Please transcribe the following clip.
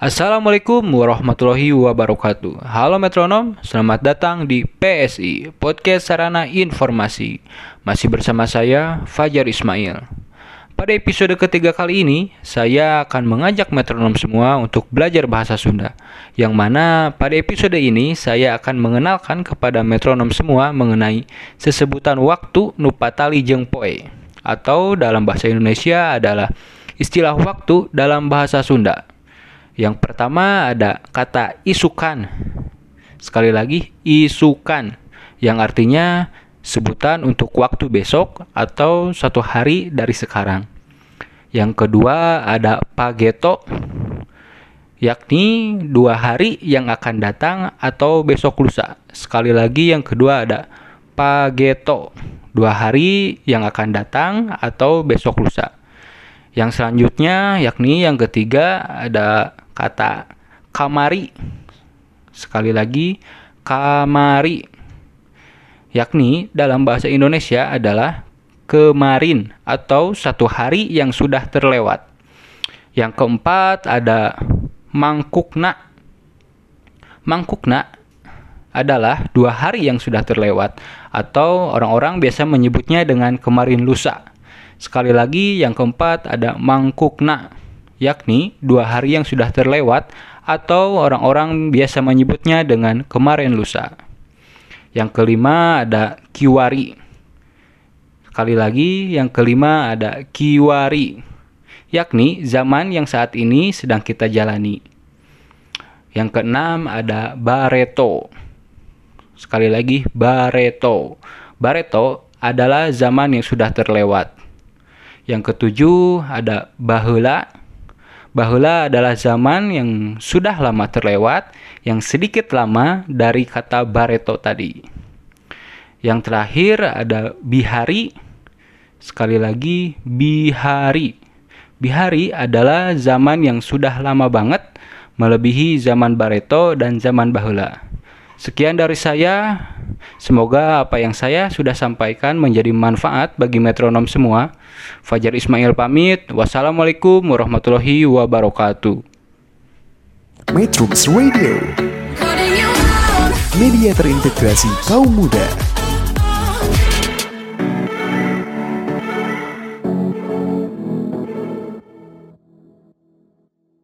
Assalamualaikum warahmatullahi wabarakatuh. Halo metronom, selamat datang di PSI Podcast Sarana Informasi. Masih bersama saya Fajar Ismail. Pada episode ketiga kali ini, saya akan mengajak metronom semua untuk belajar bahasa Sunda. Yang mana pada episode ini saya akan mengenalkan kepada metronom semua mengenai sesebutan waktu nupatali jeung poe atau dalam bahasa Indonesia adalah istilah waktu dalam bahasa Sunda. Yang pertama ada kata isukan. Sekali lagi, isukan. Yang artinya sebutan untuk waktu besok atau satu hari dari sekarang. Yang kedua ada pageto. Yakni dua hari yang akan datang atau besok lusa. Sekali lagi yang kedua ada pageto. Dua hari yang akan datang atau besok lusa. Yang selanjutnya yakni yang ketiga ada kata kamari. Sekali lagi kamari. Yakni dalam bahasa Indonesia adalah kemarin atau satu hari yang sudah terlewat. Yang keempat ada mangkukna. Mangkukna adalah dua hari yang sudah terlewat atau orang-orang biasa menyebutnya dengan kemarin lusa. Sekali lagi yang keempat ada mangkukna, yakni dua hari yang sudah terlewat atau orang-orang biasa menyebutnya dengan kemarin lusa. Yang kelima ada kiwari. Sekali lagi yang kelima ada kiwari, yakni zaman yang saat ini sedang kita jalani. Yang keenam ada bareto. Sekali lagi bareto. Bareto adalah zaman yang sudah terlewat. Yang ketujuh ada bahula. Bahula adalah zaman yang sudah lama terlewat, yang sedikit lama dari kata bareto tadi. Yang terakhir ada bihari. Sekali lagi bihari. Bihari adalah zaman yang sudah lama banget, melebihi zaman bareto dan zaman bahula. Sekian dari saya. Semoga apa yang saya sudah sampaikan menjadi manfaat bagi metronom semua. Fajar Ismail pamit. Wassalamualaikum warahmatullahi wabarakatuh. Metrums Radio. Media terintegrasi kaum muda